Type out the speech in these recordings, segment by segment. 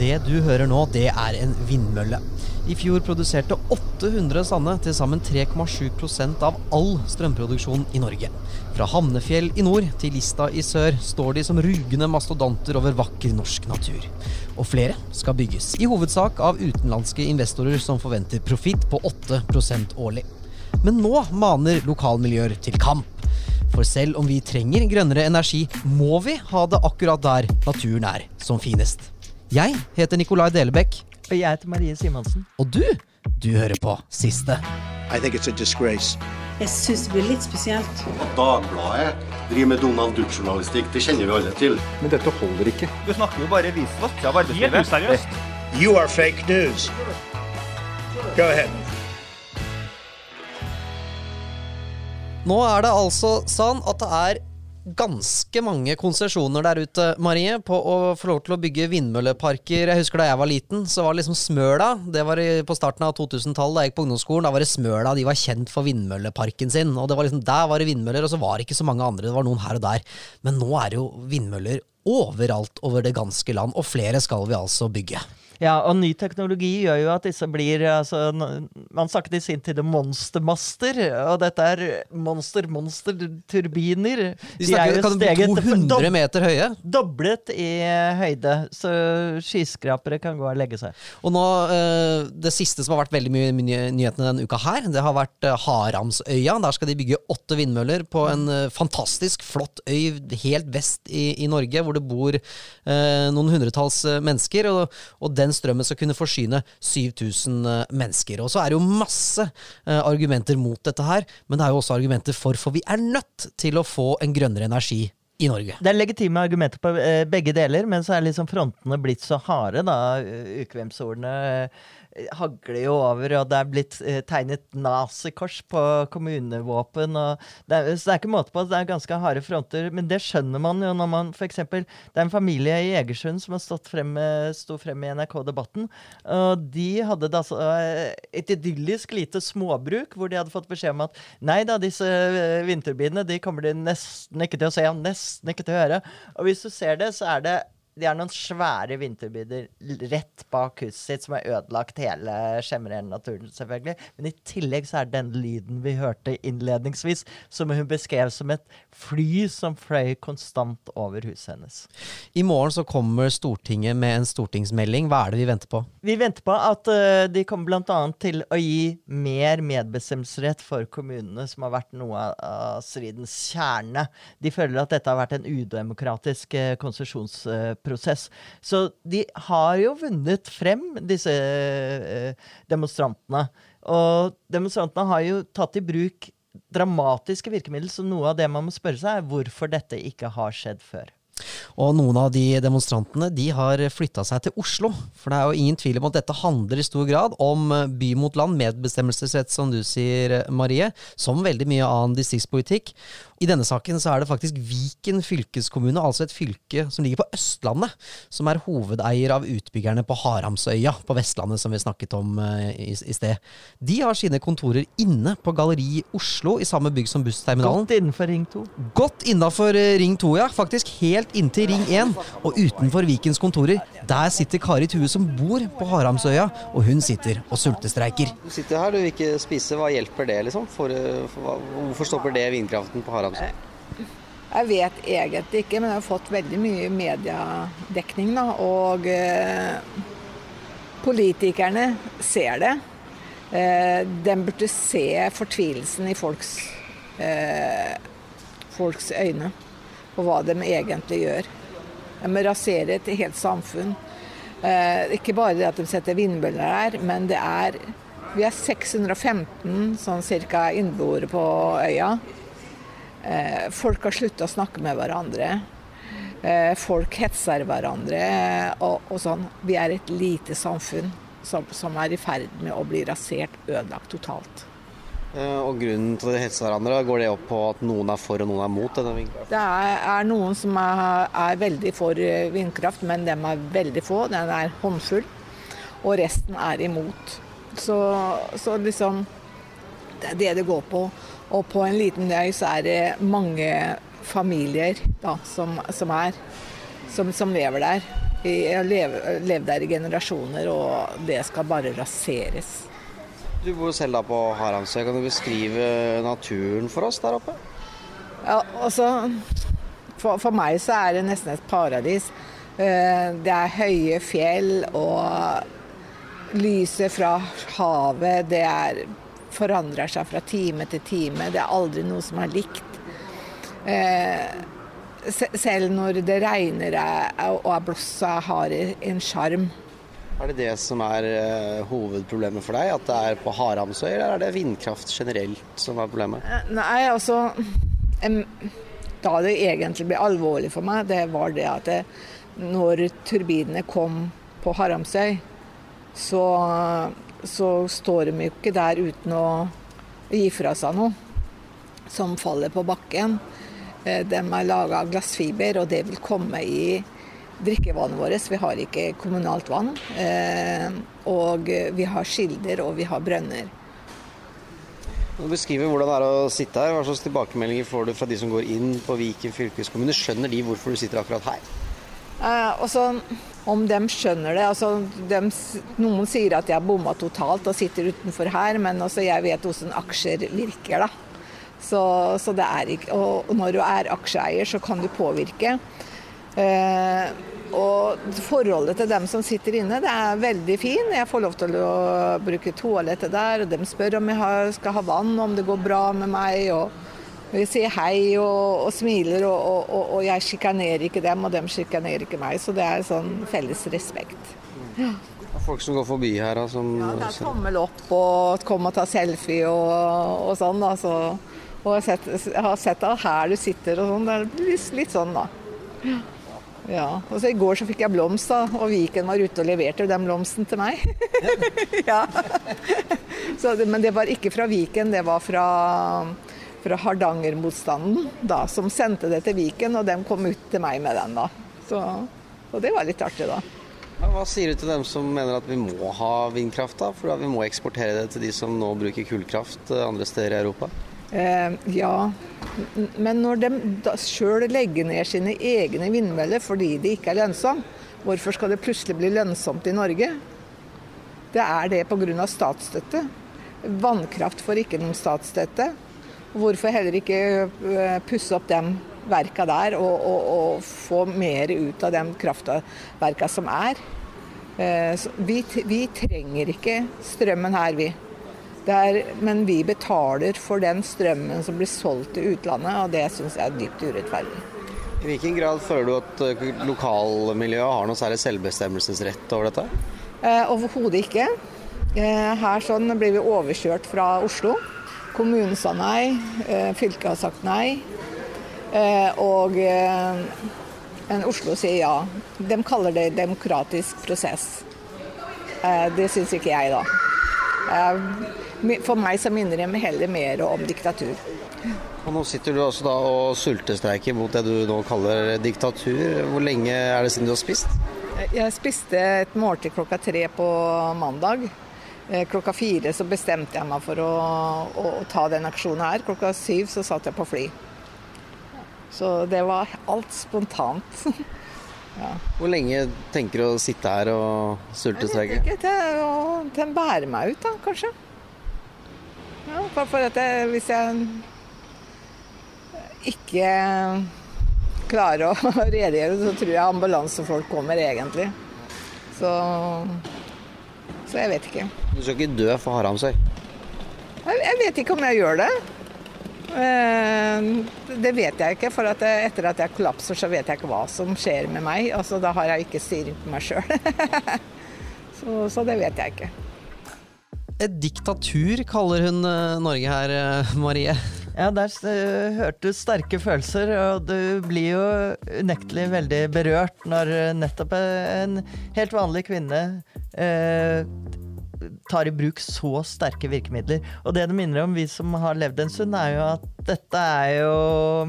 Det du hører nå, det er en vindmølle. I fjor produserte 800 Sanne til sammen 3,7% av all strømproduksjon i Norge. Fra Hamnefjell i nord til Lista i sør står de som rugende mastodonter over vakker norsk natur. Og flere skal bygges, i hovedsak av utenlandske investorer som forventer profitt på 8% årlig. Men nå maner lokalmiljøer til kamp. For selv om vi trenger grønnere energi, må vi ha det akkurat der naturen er som finest. Jeg heter Nikolai Delebekk. Og jeg heter Marie Simonsen. Og du, du hører på Siste. I think it's a disgrace. Jeg syns det blir litt spesielt. At Dagbladet driver med Donald Duck-journalistikk, det kjenner vi alle til. Men dette holder ikke. Du snakker jo bare visvask av arbeidslivet. Helt useriøst. You are fake news. Go ahead. Nå er det altså sånn at det er ganske mange konsesjoner der ute, Marie, på å få lov til å bygge vindmølleparker. Jeg husker da jeg var liten, så var det liksom Smøla. Det var på starten av 2000-tallet, da jeg gikk på ungdomsskolen. Da var det Smøla. De var kjent for vindmølleparken sin. Og det var liksom, der var det vindmøller, og så var det ikke så mange andre. Det var noen her og der. Men nå er det jo vindmøller overalt over det ganske land, og flere skal vi altså bygge. Ja, og ny teknologi gjør jo at disse blir altså, Man snakket i sin tid om monstermaster, og dette er monster-monster-turbiner. De snakker, kan steget 200 meter høye? Doblet i høyde, så skyskrapere kan gå og legge seg. Og nå, eh, Det siste som har vært veldig mye i nyhetene denne uka her, det har vært eh, Haramsøya. Der skal de bygge åtte vindmøller på en eh, fantastisk flott øy helt vest i, i Norge, hvor det bor eh, noen hundretalls mennesker. Og, og, den strømmen skal kunne forsyne 7000 mennesker. Og så er det jo masse eh, argumenter mot dette her, men det er jo også argumenter for, for vi er nødt til å få en grønnere energi i Norge. Det er legitime argumenter på eh, begge deler, men så er liksom frontene blitt så harde, da. Ukvemsordene hagler jo over, og det er blitt eh, tegnet nazikors på kommunevåpen. Det er, så det er ikke måte på. Det er ganske harde fronter. Men det skjønner man jo når man f.eks. Det er en familie i Egersund som har stått frem, sto frem i NRK-debatten. og De hadde da eh, et idyllisk lite småbruk hvor de hadde fått beskjed om at nei da, disse vinterbiene de kommer de nesten ikke til å se, nesten ikke til å høre. Og hvis du ser det, så er det de har noen svære vinterbyder rett bak huset sitt som har ødelagt hele Skjemmerell-naturen, selvfølgelig. Men i tillegg så er den lyden vi hørte innledningsvis, som hun beskrev som et fly som fløy konstant over huset hennes. I morgen så kommer Stortinget med en stortingsmelding. Hva er det vi venter på? Vi venter på at uh, de kommer bl.a. til å gi mer medbestemmelsesrett for kommunene, som har vært noe av, av stridens kjerne. De føler at dette har vært en udemokratisk uh, konsesjonsprosess prosess. Så de har jo vunnet frem, disse eh, demonstrantene. Og demonstrantene har jo tatt i bruk dramatiske virkemidler, så noe av det man må spørre seg, er hvorfor dette ikke har skjedd før. Og noen av de demonstrantene de har flytta seg til Oslo. For det er jo ingen tvil om at dette handler i stor grad om by mot land, medbestemmelsesrett, som du sier, Marie, som veldig mye annen distriktspolitikk. I denne saken så er det faktisk Viken fylkeskommune, altså et fylke som ligger på Østlandet, som er hovedeier av utbyggerne på Haramsøya på Vestlandet, som vi snakket om uh, i, i, sted. De har sine kontorer inne på Galleri Oslo, i samme bygg som bussterminalen. Godt innenfor Ring 2. Godt innafor uh, Ring 2, ja. Faktisk helt inntil Ring 1. Og utenfor Vikens kontorer, der sitter Kari Tue som bor på Haramsøya, og hun sitter og sultestreiker. Du sitter her, du vil ikke spise. Hva hjelper det, liksom? For, for, hvorfor stopper det vindkraften på Haramsøya? Eh, jeg vet egentlig ikke, men jeg har fått veldig mye mediedekning. Da, og eh, politikerne ser det. Eh, de burde se fortvilelsen i folks, eh, folks øyne, og hva de egentlig gjør. De raserer et helt samfunn. Eh, ikke bare det at de setter vindmøller der, men det er Vi er 615 sånn cirka innboere på øya. Eh, folk har sluttet å snakke med hverandre. Eh, folk hetser hverandre og, og, sånn. Vi er et lite samfunn som, som, er i ferd med å bli rasert, ødelagt totalt. Eh, og grunnen til at de hetser hverandre, går det opp på at noen er for og noen er mot denne vindkraften? Det er, er noen som er, er, veldig for vindkraft, men dem er veldig få. Den er håndfull. Og resten er imot. Så, så liksom Det er det det går på. Og på en liten øy så er det mange familier da, som, som, er, som, som lever der. Lever lev- der i generasjoner, og det skal bare raseres. Du bor selv da på Haramsøy. Kan du beskrive naturen for oss der oppe? Ja, altså, for, for meg så er det nesten et paradis. Eh, Det er høye fjell og lyset fra havet. Det er, forandrer seg fra time til time. Det er aldri noe som er likt. Eh, Selv når det regner er- og er blåst, så har en sjarm. Er det det som er eh, hovedproblemet for deg? At det er på Haramsøy, eller er det vindkraft generelt som er problemet? Eh, Nei, altså Da det egentlig ble alvorlig for meg, det var det at det, når turbinene kom på Haramsøy, så, så står de jo ikke der uten å gi fra seg noe som faller på bakken. Eh, De er laga av glassfiber, og det vil komme i drikkevannet vårt. Vi har ikke kommunalt vann. eh, Og vi har kilder, og vi har brønner. Du beskriver hvordan det er å sitte her? Hva slags tilbakemeldinger får du fra de som går inn på Viken fylkeskommune? Skjønner de hvorfor du sitter akkurat her? Eh, og så Om de skjønner det altså, de, Noen sier at jeg har bomma totalt og sitter utenfor her, men også jeg vet hvordan aksjer virker. da. Så, så det er ikke, og når du er aksjeeier, så kan du påvirke. Eh, og forholdet til dem som sitter inne, det er veldig fin. Jeg får lov til å bruke toalettet der, og de spør om jeg skal ha vann, om det går bra med meg. og vi sier hei og, og smiler, og, og, og, jeg sjikanerer ikke dem, og dem sjikanerer ikke meg. Så det er sånn felles respekt. Det er folk som går forbi her da? som Ja, det er tommel opp og kom og ta selfie og, og sånn. da, så, og jeg, har sett, jeg har sett at her du sitter og sånn. Det er litt, litt sånn, da. Ja. Og så I går så fikk jeg blomst, da, og Viken var ute og leverte den blomsten til meg. ja. så men det var ikke fra Viken, det var fra, fra Hardanger-motstanden, da, som sendte det til Viken, og de kom ut til meg med den. da. Så, og det var litt artig, da. Hva sier du til dem som mener at vi må ha vindkraft, da? For vi må eksportere det til de som nå bruker kullkraft eh, andre steder i Europa? Eh, ja, men når de sjøl legger ned sine egne vindmøller fordi det ikke er lønnsomt, hvorfor skal det plutselig bli lønnsomt i Norge? Det er det pga. statsstøtte. Vannkraft får ikke noen statsstøtte. Hvorfor heller ikke eh, pusse opp de verka der og, og, og få mer ut av de kraftverka som er? Eh, vi, vi trenger ikke strømmen her, vi. Er, men vi betaler for den strømmen som blir solgt til utlandet, og det syns jeg er dypt urettferdig. I hvilken grad føler du at eh, lokalmiljøet har noe særlig selvbestemmelsesrett over dette? Eh, Overhodet ikke. Eh, her sånn blir vi overkjørt fra Oslo. Kommunen sa nei, eh, fylket har sagt nei. Eh, og en men Oslo sier ja. De kaller det demokratisk prosess. Eh, det syns ikke jeg, da. Eh, for meg så minner det heller mer om diktatur. Og nå sitter du også da og sultestreiker mot det du nå kaller diktatur. Hvor lenge er det siden du har spist? Jeg spiste et måltid klokka tre på mandag. Eh, Klokka fire så bestemte jeg meg for å, å, å ta den aksjonen her. Klokka syv så satt jeg på fly. Så det var alt spontant. Hvor lenge tenker du å sitte her og Jeg vet ikke, til til å bære meg ut, da, kanskje. Ja, for, for at jeg, hvis jeg ikke klarer å redegjøre, så tror jeg ambulansefolk kommer egentlig. Så, så jeg vet ikke. Du skal ikke dø for Haramsøy. Jeg, jeg vet ikke om jeg gjør det. Eh, Det vet jeg ikke, for at jeg, etter at jeg kollapser, så vet jeg ikke hva som skjer med meg. Altså, da har jeg ikke styring på meg sjøl. så, så det vet jeg ikke. Et diktatur kaller hun eh, Norge her, eh, Marie. Ja, der uh, hørte du sterke følelser, og du blir jo unektelig veldig berørt når eh, nettopp en helt vanlig kvinne eh, tar i bruk så sterke virkemidler. Og det det minner om, vi som har levd en stund, er jo at dette er jo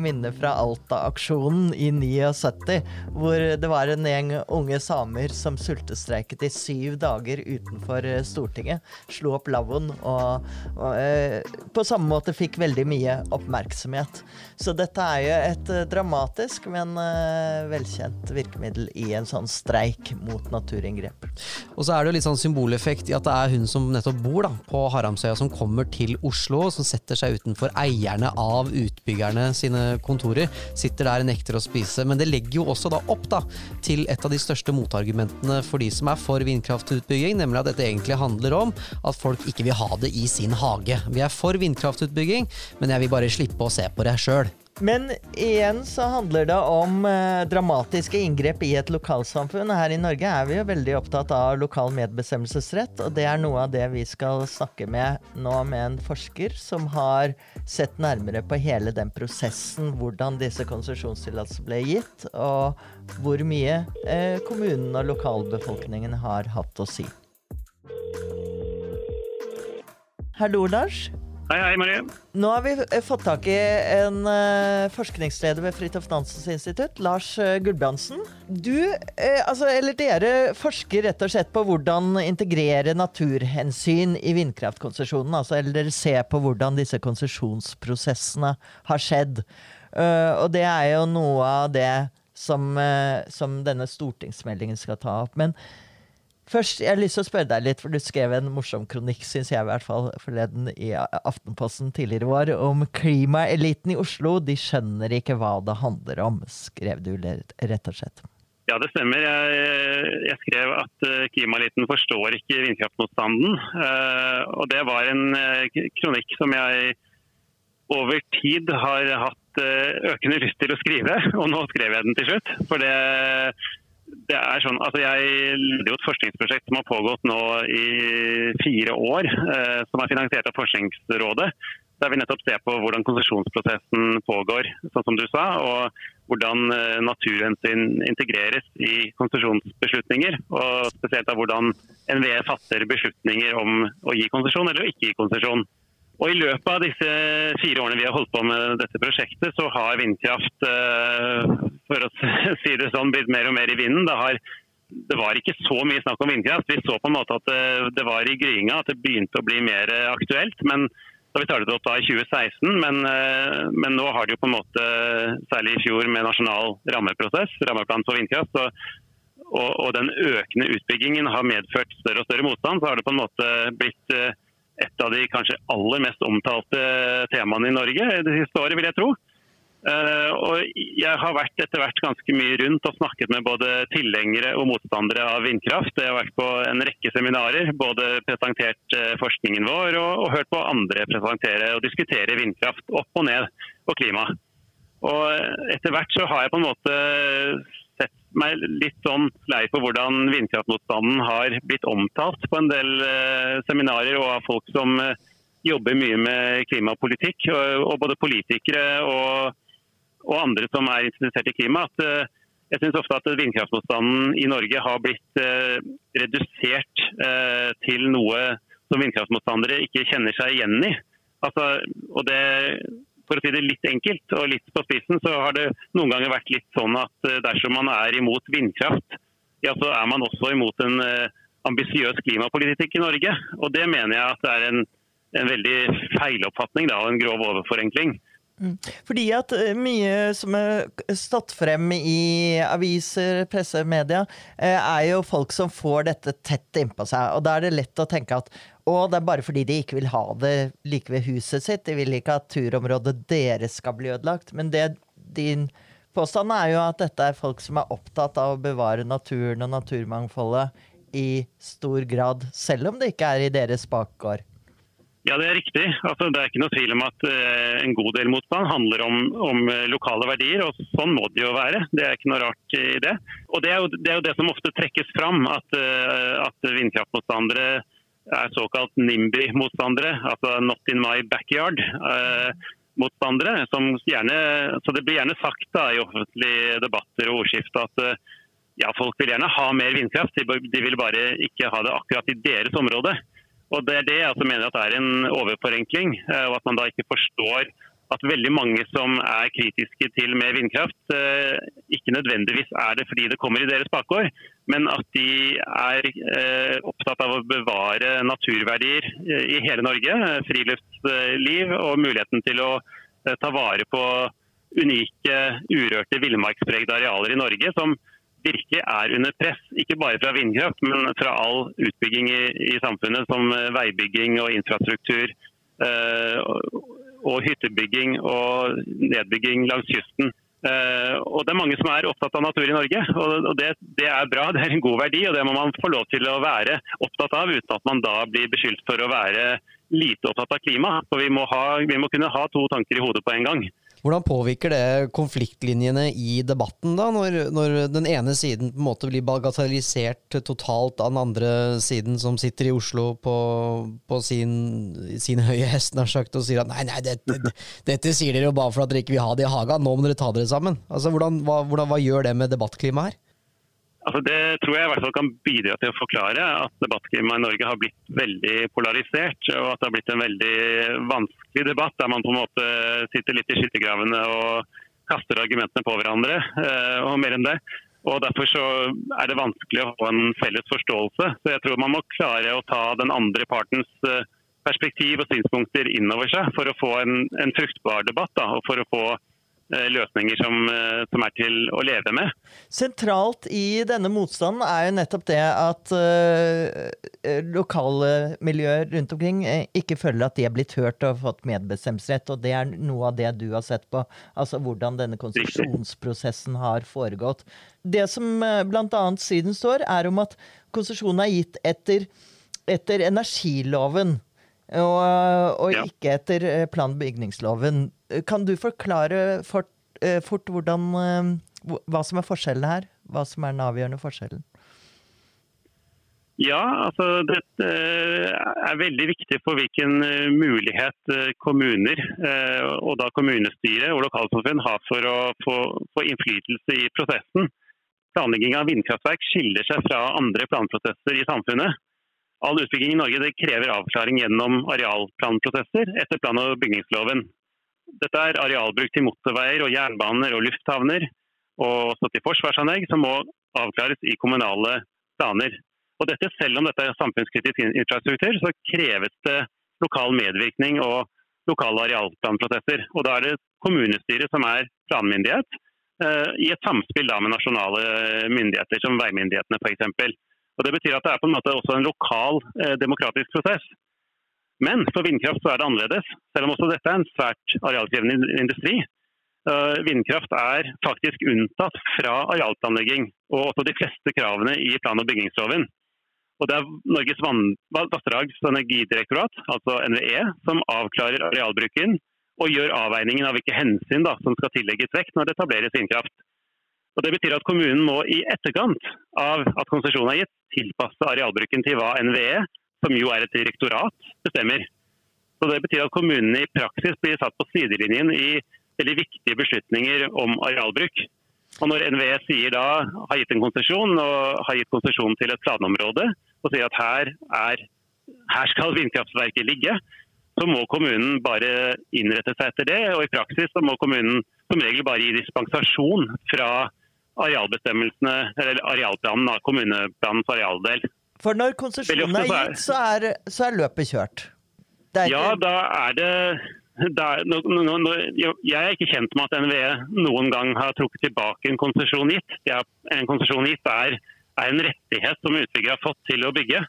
minner fra Alta-aksjonen i 79, hvor det var en gjeng unge samer som sultestreiket i syv dager utenfor eh, Stortinget. Slo opp lavvoen og, og eh, på samme måte fikk veldig mye oppmerksomhet. Så dette er jo et eh, dramatisk, men eh, velkjent virkemiddel i en sånn streik mot naturinngrep. Og så er det jo litt sånn symboleffekt i at det er hun som nettopp bor da, på Haramsøya, som kommer til Oslo, som setter seg utenfor eierne av utbyggerne sine kontorer. Sitter der og nekter å spise. Men det legger jo også da opp da, til et av de største motargumentene for de som er for vindkraftutbygging, nemlig at dette egentlig handler om at folk ikke vil ha det i sin hage. Vi er for vindkraftutbygging, men jeg vil bare slippe å se på det sjøl. Men igjen så handler det om eh, dramatiske inngrep i et lokalsamfunn. Her i Norge er vi jo veldig opptatt av lokal medbestemmelsesrett, og det er noe av det vi skal snakke med nå med en forsker som har sett nærmere på hele den prosessen, hvordan disse konsesjonstillatelsene ble gitt, og hvor mye eh, kommunen og lokalbefolkningen har hatt å si. Hallo, Lars. Hei, hei, Marie. Nå har vi eh, fått tak i en uh, forskningsleder ved Fridtjof Nansens institutt, Lars uh, Gulbrandsen. Du, altså, eller dere, forsker rett og slett på hvordan integrere naturhensyn i vindkraftkonsesjonen. Altså, eller dere ser på hvordan disse konsesjonsprosessene har skjedd. og det er jo noe av det som, som denne stortingsmeldingen skal ta opp. Men Først, jeg har lyst til å spørre deg litt, for du skrev en morsom kronikk, synes jeg i hvert fall, forleden i Aftenposten tidligere i om klimaeliten i Oslo. De skjønner ikke hva det handler om, skrev du rett og slett. Ja, det stemmer. Jeg, jeg skrev at uh, klimaeliten forstår ikke vindkraftmotstanden. Uh, og det var en uh, kronikk som jeg over tid har hatt økende lyst til å skrive, og nå skrev jeg den til slutt. For det det er sånn, altså Jeg leder jo et forskningsprosjekt som har pågått nå i fire år, eh, som er finansiert av Forskningsrådet. Der vi nettopp ser på hvordan konsesjonsprosessen pågår, sånn som du sa. Og hvordan eh, naturhensyn integreres i konsesjonsbeslutninger. Og spesielt av hvordan NVE fatter beslutninger om å gi konsesjon eller ikke gi konsesjon. Og I løpet av disse fire årene vi har holdt på med dette prosjektet, så har vindkraft eh, for å si det sånn, blitt mer og mer i vinden. Det, har, det var ikke så mye snakk om vindkraft. Vi så på en måte at det, det var i gryinga, at det begynte å bli mer aktuelt. men da vi startet opp da i 2016, men, eh, men, nå har det jo på en måte, særlig i fjor med nasjonal rammeprosess, rammeplan for vindkraft, og, og, den økende utbyggingen har medført større og større motstand, så har det på en måte blitt eh, et av de kanskje aller mest omtalte temaene i Norge det siste året, vil jeg tro. Uh, og jeg har vært etter hvert ganske mye rundt og snakket med både tilhengere og motstandere av vindkraft. Jeg har vært på en rekke seminarer, både presentert uh, forskningen vår og, og, hørt på andre presentere og diskutere vindkraft opp og ned og klima. Og etter hvert så har jeg på en måte meg litt sånn lei på hvordan vindkraftmotstanden har blitt omtalt på en del eh, seminarer og av folk som eh, jobber mye med klimapolitikk. Og, både politikere og, og, andre som er interessert i klima. at eh, jeg synes ofte at vindkraftmotstanden i Norge har blitt redusert til noe som vindkraftmotstandere ikke kjenner seg igjen i. Altså, og det for å si det litt enkelt og litt på spissen, så har det noen ganger vært litt sånn at eh, dersom man er imot vindkraft, ja, så er man også imot en uh, ambisiøs klimapolitikk i Norge. Og det mener jeg at det er en, en veldig feiloppfatning da, og en grov overforenkling. Mm. Fordi at eh, mye som er stått frem i aviser, presse, media, er jo folk som får dette tett innpå seg. Og da er det lett å tenke at og det er bare fordi de ikke vil ha det like ved huset sitt. De vil ikke at turområdet deres skal bli ødelagt. Men det din påstand er jo at dette er folk som er opptatt av å bevare naturen og naturmangfoldet i stor grad, selv om det ikke er i deres bakgård. Ja, det er riktig. Altså, det er ikke noe tvil om at uh, en god del motstand handler om, om, eh, lokale verdier, og sånn må det jo være. Det er ikke noe rart i det. Og Det er jo det, er jo det som ofte trekkes fram, at, uh, at vindkraftmotstandere er såkalt NIMBY-motstandere, altså Not in my backyard-motstandere. Eh, som gjerne, så Det blir gjerne sagt da, i offentlige debatter og ordskifte at eh, ja, folk vil gjerne ha mer vindkraft, de vil bare ikke ha det akkurat i deres område. Og Det er det jeg altså mener at er en overforenkling, eh, og at man da ikke forstår at veldig mange som er kritiske til mer vindkraft, eh, ikke nødvendigvis er det fordi det kommer i deres bakgård, men at de er eh, opptatt av å bevare naturverdier i hele Norge. Friluftsliv og muligheten til å ta vare på unike, urørte villmarkspregede arealer i Norge. som virkelig er under press, ikke bare fra vindkraft, men fra all utbygging i, i samfunnet, som veibygging og infrastruktur. Og hyttebygging og nedbygging langs kysten. Uh, og Det er mange som er opptatt av natur i Norge, og det, det, er bra. Det er en god verdi, og det må man få lov til å være opptatt av, uten at man da blir beskyldt for å være lite opptatt av klima. For vi må, ha, vi må kunne ha to tanker i hodet på en gang. Hvordan påvirker det konfliktlinjene i debatten, da, når, når, den ene siden på en måte blir bagatellisert totalt av den andre siden, som sitter i Oslo på, på sin, sin, høye hest sagt, og sier at nei, nei, dette, dette sier dere jo bare for at dere ikke vil ha det i haga, nå må dere ta dere sammen. Altså, hvordan, hva, hvordan, hva gjør det med debattklimaet her? Altså det tror jeg i hvert fall kan bidra til å forklare at debattklimaet i Norge har blitt veldig polarisert. Og at det har blitt en veldig vanskelig debatt der man på en måte sitter litt i skyttergravene og kaster argumentene på hverandre. Eh, og mer enn det. Og Derfor så er det vanskelig å få en felles forståelse. Så jeg tror man må klare å ta den andre partens eh, perspektiv og synspunkter innover seg for å få en, en fruktbar debatt. Da, og for å få løsninger som, eh, som, er til å leve med. Sentralt i denne motstanden er jo nettopp det at uh, lokale miljøer rundt omkring ikke føler at de er blitt hørt og fått medbestemmelsesrett. Og det er noe av det du har sett på, altså hvordan denne konsesjonsprosessen har foregått. Det som bl.a. siden står, er om at konsesjonen er gitt etter, etter energiloven. Og, og ja. ikke etter plan- og bygningsloven. Kan du forklare fort, eh, fort hvordan, eh, hva som er forskjellen her? Hva som er den avgjørende forskjellen? Ja, altså Dette eh, er veldig viktig for hvilken mulighet kommuner, og da kommunestyret og lokalsamfunn har for å få, få innflytelse i prosessen. Planlegging av vindkraftverk skiller seg fra andre planprosesser i samfunnet. All utbygging i Norge krever avklaring gjennom arealplanprosesser etter plan- og bygningsloven. Dette er arealbruk til motorveier og jernbaner og lufthavner, og også til forsvarsanlegg, som må avklares i kommunale planer. Og dette Selv om dette er samfunnskritisk infrastruktur, så kreves det lokal medvirkning og lokale arealplanprosesser. Og Da er det kommunestyret som er planmyndighet, eh, i et samspill med nasjonale myndigheter, som veimyndighetene f.eks. Det betyr at det er på en måte også en lokal eh, demokratisk prosess. Men for vindkraft så er det annerledes, selv om også dette er en svært arealkrevende industri. Uh, vindkraft er faktisk unntatt fra arealplanlegging og også de fleste kravene i plan- og bygningsloven. Og Det er Norges vassdrags- og energidirektorat, altså NVE, som avklarer arealbruken og gjør avveiningen av hvilke hensyn da, som skal tillegges vekt når det etableres vindkraft. Og Det betyr at kommunen må i etterkant av at konsesjonen er gitt, tilpasse arealbruken til hva NVE som jo er et direktorat, bestemmer. Så Det betyr at kommunene i praksis blir satt på sidelinjen i veldig viktige beslutninger om arealbruk. Og Når NVE sier da, har gitt en konsesjon og har gitt konsesjon til et planområde og sier at her, er, her skal vindkraftverket ligge, så må kommunen bare innrette seg etter det. Og i praksis så må kommunen som regel bare gi dispensasjon fra arealbestemmelsene, eller arealplanen, kommuneplanens arealdel. For når konsesjonen er gitt, så er, så er løpet kjørt? Er ja, da er det er, no, no, no, jeg er ikke kjent med at NVE noen gang har trukket tilbake en konsesjon gitt. En konsesjon gitt er, er, en rettighet som utbygger har fått til å bygge.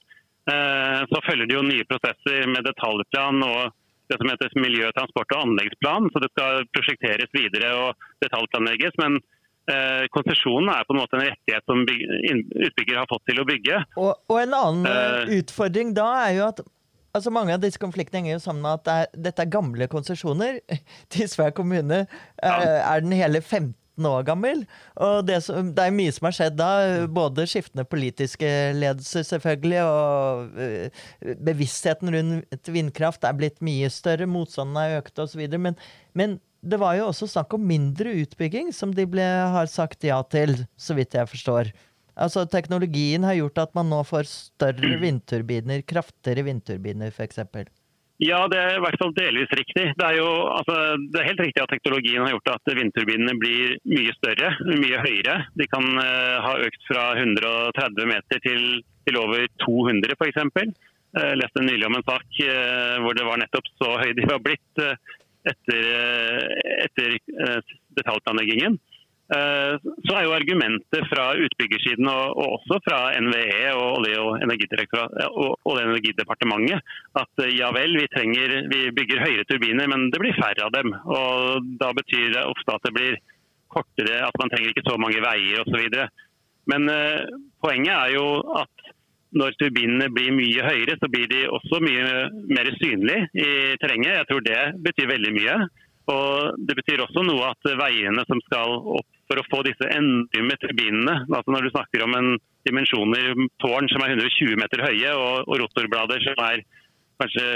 Eh, så følger det jo nye prosesser med detaljplan og det som heter miljø-, transport- og anleggsplan. Så det skal prosjekteres videre og detaljplanlegges. Men Eh, konsesjonen er på en måte en rettighet som utbygger har fått til å bygge. Og, og en annen uh, utfordring da er jo at altså Mange av disse konfliktene henger jo sammen med at det er, dette er gamle konsesjoner. Tysvær kommune ja. er den hele 15 år gammel. Og det, som, det, er mye som har skjedd da. Både skiftende politiske ledelser, selvfølgelig, og uh, bevisstheten rundt vindkraft er blitt mye større. Motstanden har økt osv. Men, men det var jo også snakk om mindre utbygging, som de ble, har sagt ja til, så vidt jeg forstår. Altså Teknologien har gjort at man nå får større vindturbiner, kraftigere vindturbiner f.eks. Ja, det er i hvert fall delvis riktig. Det er, jo, altså, det er helt riktig at teknologien har gjort at vindturbinene blir mye større, mye høyere. De kan uh, ha økt fra 130 meter til, til over 200 f.eks. Jeg leste nylig om en sak uh, hvor det var nettopp så høy de var blitt uh, etter, etter detaljplanleggingen. Eh, så er jo argumentet fra utbyggersiden og, også fra NVE og Olje- og, og energidepartementet at eh, ja vel, vi, trenger, vi bygger høyere turbiner, men det blir færre av dem. Og Da betyr det ofte at det blir kortere, at man trenger ikke så mange veier osv. Men eh, poenget er jo at når turbinene blir mye høyere, så blir de også mye mer synlige i terrenget. Jeg tror det betyr veldig mye. Og Det betyr også noe at veiene som skal opp for å få disse enorme turbinene, altså når du snakker om en dimensjoner tårn som er 120 meter høye og, og rotorblader som er kanskje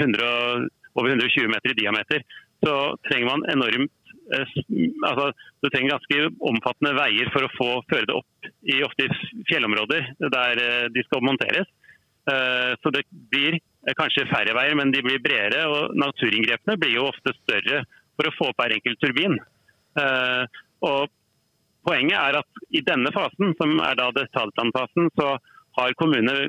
100, over 120 meter i diameter, så trenger man enormt eh, altså, Du trenger ganske omfattende veier for å få føre det opp i ofte fjellområder der eh, de skal monteres. Eh, så det blir kanskje færre veier, men de blir bredere. Og naturinngrepene blir jo ofte større for å få opp hver enkelt turbin. Og Poenget er at i denne fasen, som er da detaljplanfasen, så har kommunene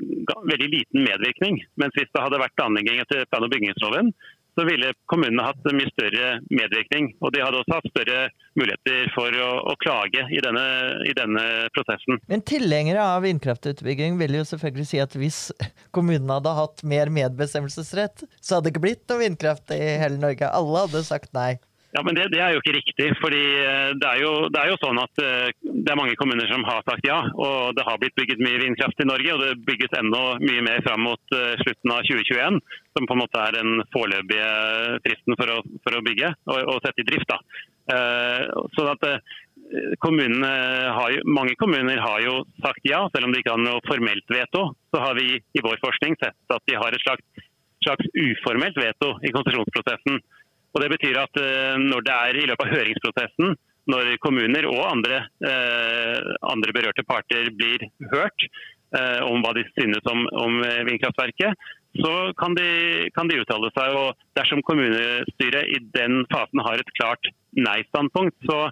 veldig liten medvirkning. Mens hvis det hadde vært planlegging etter plan- og bygningsloven, så ville kommunene hatt mye større medvirkning. Og de hadde også hatt større muligheter for å, å klage i denne, i denne, prosessen. Men tilhengere av vindkraftutbygging vil jo selvfølgelig si at hvis kommunene hadde hatt mer medbestemmelsesrett, så hadde det ikke blitt noe vindkraft i hele Norge. Alle hadde sagt nei. Ja, men det, det, er jo ikke riktig. fordi eh, det er, jo, det er, jo, sånn at eh, det er mange kommuner som har sagt ja. og Det har blitt bygget mye vindkraft i Norge, og det bygges enda mye mer fram mot eh, slutten av 2021. Som på en måte er den foreløpige fristen for å, for å bygge og, og, sette i drift. da. Så at har, Mange kommuner har jo sagt ja, selv om de ikke har noe formelt veto. Så har vi i vår forskning sett at de har et slags, slags uformelt veto i konsesjonsprosessen. Og Det betyr at eh, når det er i løpet av høringsprosessen, når kommuner og andre, eh, andre berørte parter blir hørt eh, om hva de synes om, om vindkraftverket, så kan de, kan de, uttale seg. og Dersom kommunestyret i den fasen har et klart nei-standpunkt, så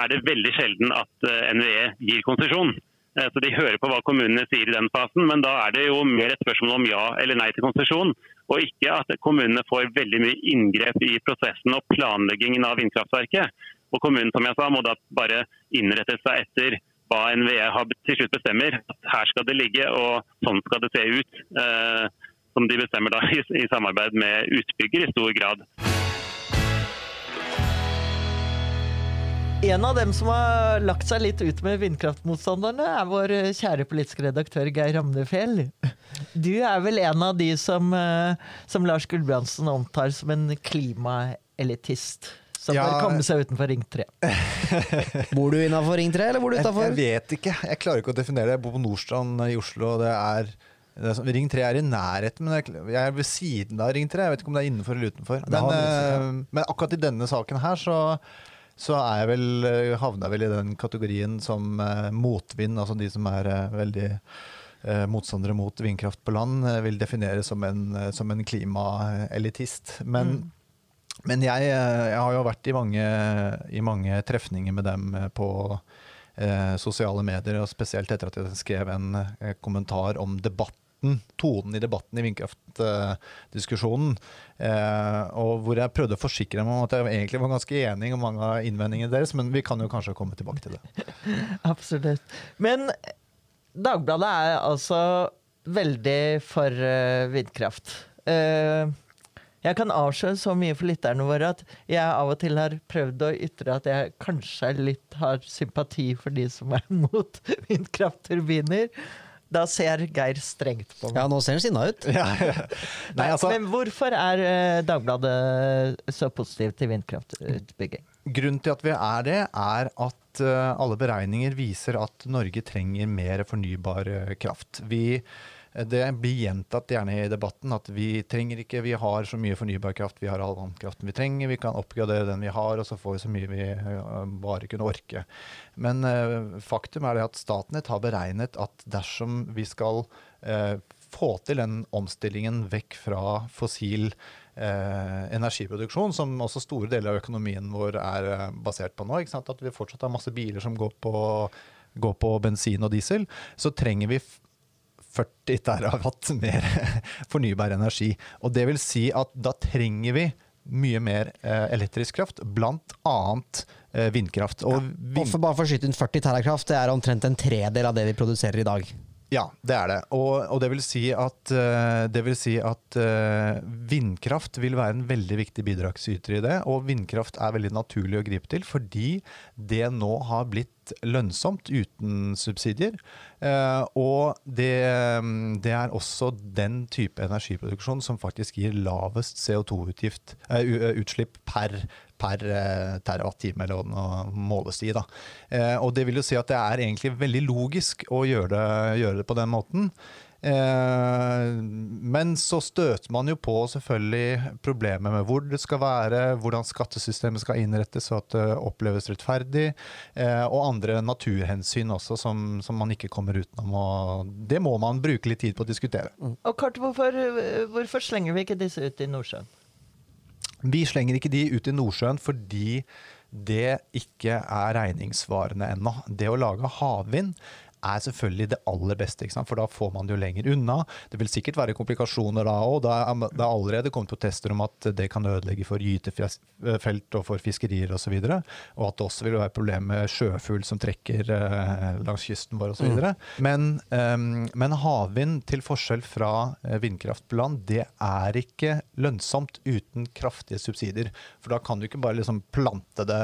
er det veldig sjelden at NVE gir konsesjon. Så De hører på hva kommunene sier i den fasen, men da er det jo mer et spørsmål om ja eller nei til konsesjon. Og ikke at kommunene får veldig mye inngrep i prosessen og planleggingen av vindkraftverket. Og kommunen som jeg sa, må da bare innrette seg etter hva NVE til slutt bestemmer. Her skal det ligge, og sånn skal det se ut. Eh, som de bestemmer da i, i samarbeid med utbygger i stor grad. En av dem som har lagt seg litt ut med vindkraftmotstanderne, er vår kjære politiske redaktør Geir Ramnefjell. Du er vel en av de som, eh, som Lars Gulbrandsen omtar som en klimaelitist? Som ja, bør komme seg utenfor Ring 3. bor du innafor Ring 3, eller bor du utafor? Jeg, jeg, vet ikke. Jeg klarer ikke å definere det. Jeg bor på Nordstrand i Oslo. og det er, det er sånn, Ring 3 er i nærheten, men jeg er ved siden av Ring 3. Jeg vet ikke om det er innenfor eller utenfor. Men, eh, men akkurat i denne saken her så så er jeg vel, eh, havner jeg vel i den kategorien som eh, motvind, altså de som er eh, veldig eh, motstandere mot vindkraft på land, eh, vil definere som en, eh, som en klimaelitist. Men, mm. men jeg, jeg, har jo vært i mange, i mange trefninger med dem på sosiale medier, og spesielt etter at jeg skrev en kommentar om debatt debatten, tonen i debatten i vindkraftdiskusjonen. Eh, og hvor jeg prøvde å forsikre meg om at jeg egentlig var ganske enig om mange av innvendingene deres, men vi kan jo kanskje komme tilbake til det. Absolutt. Men Dagbladet er altså veldig for uh, vindkraft. Uh, jeg kan avsløre så mye for lytterne våre at jeg av og til har prøvd å ytre at jeg kanskje litt har sympati for de som er mot vindkraftturbiner. Da ser Geir strengt på meg. Ja, nå ser han sinna ut. Ja, ja. Nei, altså. Men hvorfor er uh, Dagbladet så positiv til vindkraftutbygging? Grunnen til at vi er det, er at uh, alle beregninger viser at Norge trenger mer fornybar uh, kraft. Vi Det blir gjentatt gjerne i debatten at vi trenger ikke, vi har så mye fornybar kraft, vi har all vannkraften vi trenger, vi kan oppgradere den vi har, og så får vi så mye vi bare kunne orke. Men uh, faktum er det at Statnett har beregnet at dersom vi skal få til den omstillingen vekk fra fossil eh, energiproduksjon, som også store deler av økonomien vår er basert på nå, at vi fortsatt har masse biler som går på, går på bensin og diesel, så trenger vi 40 terawatt mer fornybar energi. Og det vil si at da trenger vi mye mer eh, elektrisk kraft, bl.a. annet vindkraft. Og, vind... og for bare for å skyte inn 40 terakraft, det er omtrent en tredel av det vi produserer i dag. Ja, det er det. Og, og det vil si at, uh, vil si at uh, vindkraft vil være en veldig viktig bidragsyter i det. Og vindkraft er veldig naturlig å gripe til fordi det nå har blitt lønnsomt uten subsidier. Uh, og det, det, er også den type energiproduksjon som faktisk gir lavest CO2-utslipp per per eh, terawatt-time, eller hva det måles i. Da. Eh, og det vil jo si at det er egentlig veldig logisk å gjøre det, gjøre det på den måten. Eh, men så støter man jo på selvfølgelig problemet med hvor det skal være, hvordan skattesystemet skal innrettes så at det oppleves rettferdig, og andre naturhensyn også som, som man ikke kommer utenom. Og det må man bruke litt tid på å diskutere. Og Kart, hvorfor, hvorfor slenger vi ikke disse ut i Nordsjøen? Vi slenger ikke de ut i Nordsjøen fordi det ikke er regningssvarende ennå. Det å lage havvind er selvfølgelig det aller beste, for da får man det jo lenger unna. Det vil sikkert være komplikasjoner da òg. Det er allerede kommet protester om at det kan ødelegge for gytefelt og for fiskerier osv. Og, så og at det også vil være problem med sjøfugl som trekker eh, langs kysten vår osv. Mm. Men, um, men havvind, til forskjell fra eh, vindkraft på land, det er ikke lønnsomt uten kraftige subsidier. For da kan du ikke bare liksom plante det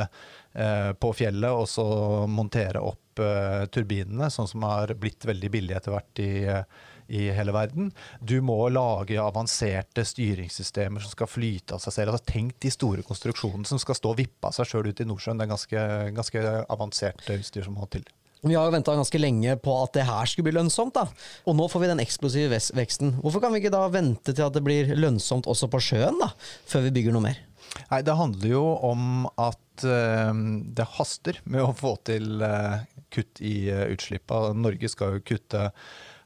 på fjellet og så montere opp uh, turbinene, sånn som har blitt veldig billig etter hvert i, uh, i, hele verden. Du må lage avanserte styringssystemer som skal flyte av seg selv. Altså, tenk de store konstruksjonene som skal stå og vippe av seg sjøl ut i Nordsjøen. Det er ganske, ganske avansert utstyr som må til. Vi har jo venta ganske lenge på at det her skulle bli lønnsomt, da. Og nå får vi den eksplosive veksten. Hvorfor kan vi ikke da vente til at det blir lønnsomt også på sjøen, da? Før vi bygger noe mer? Nei, det handler jo om at uh, det haster med å få til uh, kutt i uh, utslippa. Norge skal jo kutte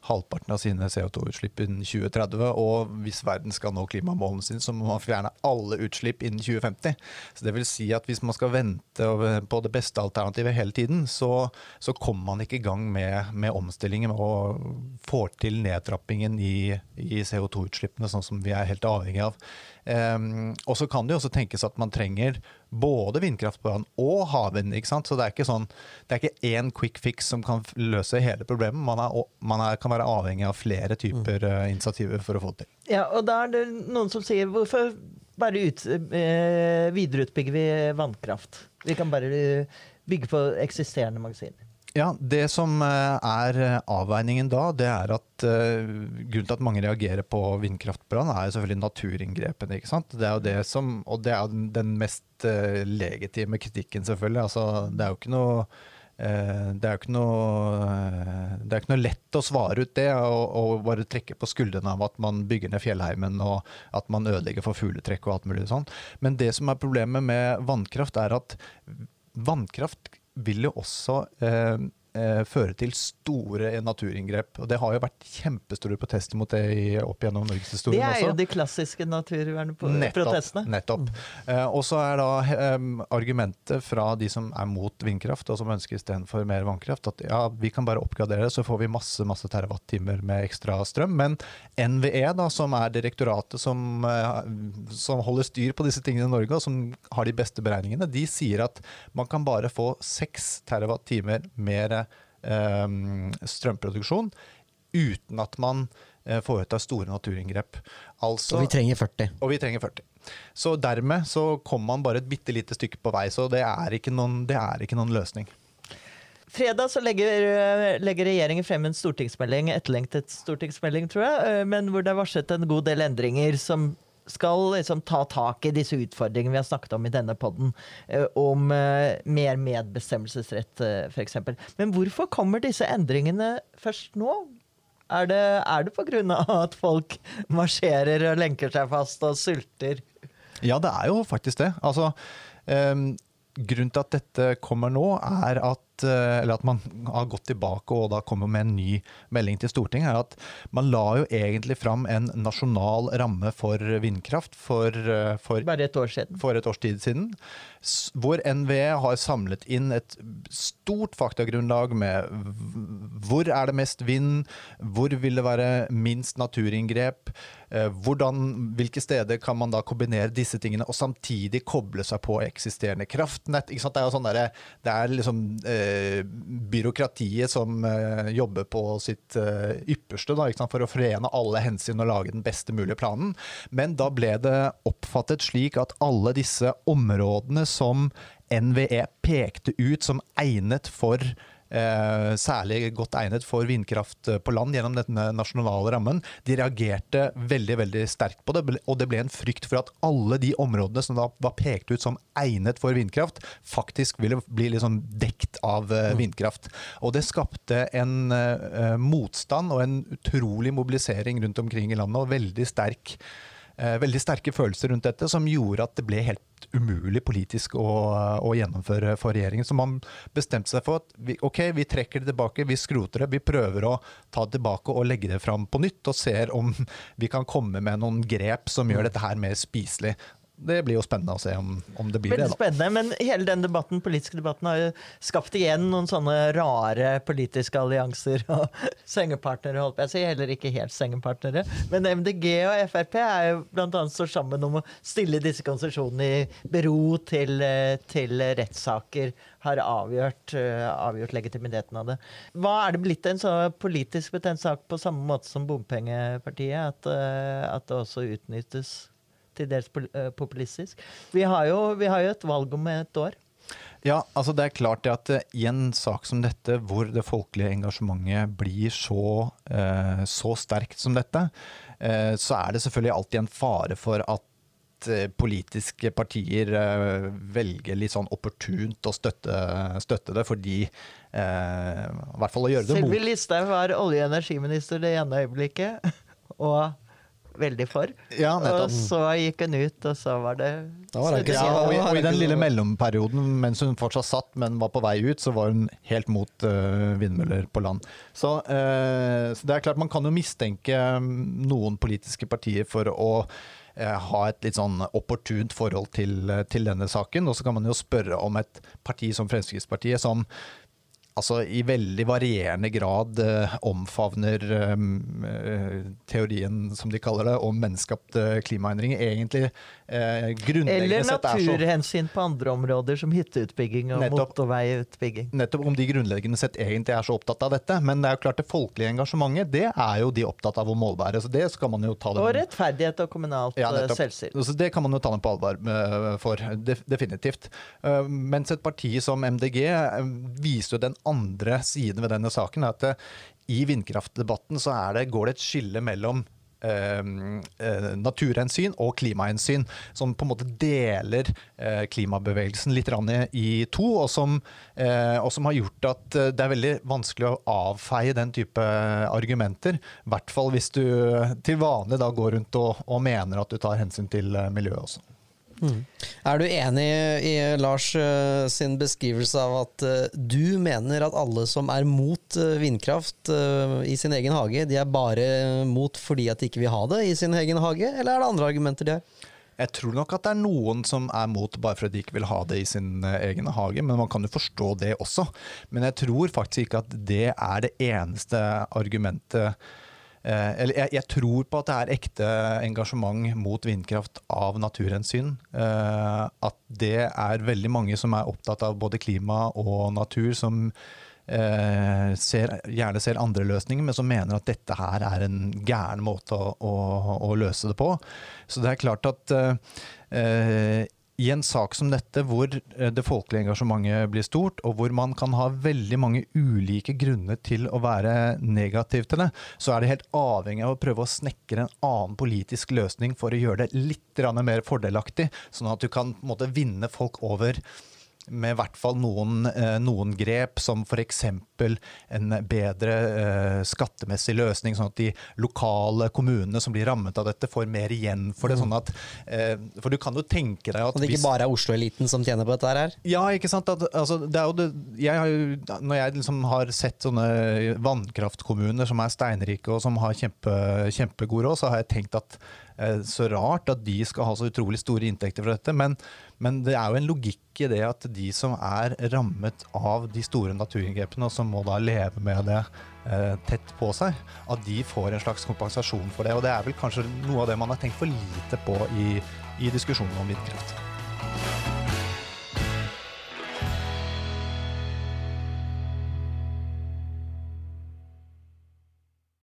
halvparten av sine CO2-utslipp innen 2030. Og hvis verden skal nå klimamålene sine, så må man fjerne alle utslipp innen 2050. Så det vil si at hvis man skal vente på det beste alternativet hele tiden, så, så kommer man ikke i gang med, med omstillingen og får til nedtrappingen i, i CO2-utslippene, sånn som vi er helt avhengig av. Um, og så kan det jo også tenkes at man trenger både vindkraft på land og havvind. ikke sant? Så det er ikke sånn, det er ikke én quick fix som kan løse hele problemet. Man, er, man er, kan være avhengig av flere typer mm. uh, initiativer for å få det til. Ja, og da er det noen som sier hvorfor bare ut, uh, videreutbygger vi vannkraft? Vi kan bare bygge på eksisterende magasiner. Ja, Det som eh, er eh, avveiningen da, det er at uh, grunnen til at mange reagerer på vindkraftbrann, er selvfølgelig naturinngrepene. ikke sant? Det er jo det som, Og det er den mest legitime kritikken, selvfølgelig. Altså, det er jo ikke noe det er jo ikke noe, det er ikke noe lett å svare ut det og, bare trekke på skuldrene av at man bygger ned fjellheimen og at man ødelegger for fugletrekk og alt mulig sånn. Men det som er problemet med vannkraft, er at vannkraft vil jo også eh, føre til store naturinngrep. Og det har jo vært kjempestore protester mot det i, opp gjennom norgeshistorien også. Det er jo også. de klassiske naturvernprotestene. Nettopp. Mm. Eh, og så er da eh, argumentet fra de som er mot vindkraft, og som ønsker istedenfor mer vannkraft, at ja, vi kan bare oppgradere, så får vi masse masse terawattimer med ekstra strøm. Men NVE, da, som er direktoratet som, eh, som holder styr på disse tingene i Norge, og som har de beste beregningene, de sier at man kan bare få seks terawattimer mer strømproduksjon uten at man eh, foretar store naturinngrep. Altså, og vi trenger 40. Og vi trenger 40. Så dermed så kommer man bare et bitte lite stykke på vei. Så det er ikke noen, er ikke noen løsning. Fredag så legger, legger, regjeringen frem en stortingsmelding, etterlengtet stortingsmelding, tror jeg, eh, men hvor det er varslet en god del endringer som skal liksom ta tak i disse utfordringene vi har snakket om i denne poden, eh, om eh, mer medbestemmelsesrett, eh, f.eks. Men hvorfor kommer disse endringene først nå? Er det, er det av at folk marsjerer og lenker seg fast og sulter? Ja, det er jo faktisk det. Altså, um, grunnen til at dette kommer nå, er at Eh, eller at man har gått tilbake og da kommer med en ny melding til Stortinget, er at man la jo egentlig fram en nasjonal ramme for vindkraft for, eh, for, Bare et år siden. for et års tid siden. Hvor NVE har samlet inn et stort faktagrunnlag med hvor er det mest vind, hvor vil det være minst naturinngrep, hvordan, hvilke steder kan man da kombinere disse tingene og samtidig koble seg på eksisterende kraftnett. Det er sånn der, det er liksom eh, Eh, byråkratiet som eh, jobber på sitt eh, ypperste da, for å forene alle hensyn og lage den beste mulige planen. Men da ble det oppfattet slik at alle disse områdene som NVE pekte ut som egnet for eh, særlig godt egnet for vindkraft eh, på land gjennom denne nasjonale rammen, de reagerte veldig veldig sterkt på det. Og det ble en frykt for at alle de områdene som da var pekt ut som egnet for vindkraft, faktisk ville bli liksom dekt av eh, mm. vindkraft. Og det skapte en eh, motstand og en utrolig mobilisering rundt omkring i landet, og veldig sterk eh, veldig sterke følelser rundt dette, som gjorde at det ble helt umulig politisk å, å gjennomføre for regjeringen. Så man bestemte seg for at vi, ok, vi trekker det tilbake, vi skroter det. Vi prøver å ta det tilbake og legge det fram på nytt, og ser om vi kan komme med noen grep som gjør dette her mer spiselig det blir jo spennende å se om, om det blir Veldig det. da. spennende, Men hele den debatten, politiske debatten har jo skapt igjen noen sånne rare politiske allianser og sengepartnere. holdt på. Jeg sier heller ikke helt sengepartnere. Men MDG og Frp er jo blant annet står sammen om å stille disse konsesjonene i bero til, eh, til rettssaker har avgjort, uh, avgjort, legitimiteten av det. Hva Er det blitt en så politisk betent sak på samme måte som bompengepartiet? At, uh, at det også utnyttes? Til dels eh, populistisk. Vi har, jo, vi har, jo, et valg om et år. Ja, altså det er klart at uh, i en sak som dette, hvor det folkelige engasjementet blir så, uh, så sterkt som dette, så er det selvfølgelig alltid en fare for at politiske partier velger litt sånn opportunt å støtte, støtte det, fordi I hvert fall å gjøre det mot Sylvi Listhaug var olje- og energiminister det ene øyeblikket. Og veldig for. Ja, og så gikk hun ut, og så var det var det ja, og, i, og, i, den lille mellomperioden mens hun fortsatt satt, men var på vei ut, så var hun helt mot uh, vindmøller på land. Så, uh, så, det er klart man kan jo mistenke mm, noen politiske partier for å uh, ha et litt sånn opportunt forhold til, til denne saken. Og så kan man jo spørre om et parti som Fremskrittspartiet, som altså i veldig varierende grad eh, omfavner eh, teorien, som de kaller det, om menneskeskapte klimaendringer. Egentlig eh, grunnleggende Eller naturhensyn på andre områder, som hytteutbygging og nettopp, motorveiutbygging. Nettopp om de grunnleggende sett egentlig er så opptatt av dette. Men det er jo klart det folkelige engasjementet, det er jo de opptatt av å målbære. Så det skal man jo ta dem. Og rettferdighet og kommunalt ja, eh, selvstyre. Så det kan man jo ta dem på alvor eh, for, definitivt. Mens et parti som MDG viser jo den andre siden ved denne saken, er at det, i vindkraftdebatten så det, går det et skille mellom eh, eh, naturhensyn og klimahensyn, som på en måte deler eh, klimabevegelsen litt i to, og som, eh, og som, har gjort at eh, det er veldig vanskelig å avfeie den type argumenter. I hvert fall hvis du til vanlig da går rundt og, og mener at du tar hensyn til eh, miljøet også. Er du enig i Lars uh, sin beskrivelse av at uh, du mener at alle som er mot uh, vindkraft i sin egen hage, de er bare mot fordi at de ikke vil ha det i sin egen hage, eller er det andre argumenter de har? Jeg tror nok at det er noen som er mot bare fordi de ikke vil ha det i sin egen hage, men man kan jo forstå det også. Men jeg tror faktisk ikke at det er det eneste argumentet Eh, eller jeg, jeg, tror på at det er ekte engasjement mot vindkraft av naturhensyn. Eh, at det er veldig mange som er opptatt av både klima og natur, som eh, ser, gjerne ser andre løsninger, men som mener at dette her er en gæren måte å, å, å løse det på. Så det er klart at eh, i en sak som dette, hvor eh, det folkelige engasjementet blir stort, og hvor man kan ha veldig mange ulike grunner til å være negativ til det, så er det helt avhengig av å prøve å snekre en annen politisk løsning for å gjøre det litt mer fordelaktig, sånn at du kan måte, vinne folk over med i hvert fall noen, eh, noen grep, som f.eks. en bedre eh, skattemessig løsning, sånn at de lokale kommunene som blir rammet av dette, får mer igjen for det. Mm. sånn at, eh, For du kan jo tenke deg at Og det ikke bare er Oslo-eliten som tjener på dette her? ja, ikke sant. At, altså, det er jeg har jo, når jeg liksom har sett sånne vannkraftkommuner som er steinrike og som har kjempe, kjempegod råd, så har jeg tenkt at så rart at de skal ha så utrolig store inntekter fra dette. Men, men det er jo en logikk i det at de som er rammet av de store naturinngrepene, og som må da leve med det eh, tett på seg, at de får en slags kompensasjon for det. Og det er vel kanskje noe av det man har tenkt for lite på i, i diskusjonen om vindkraft.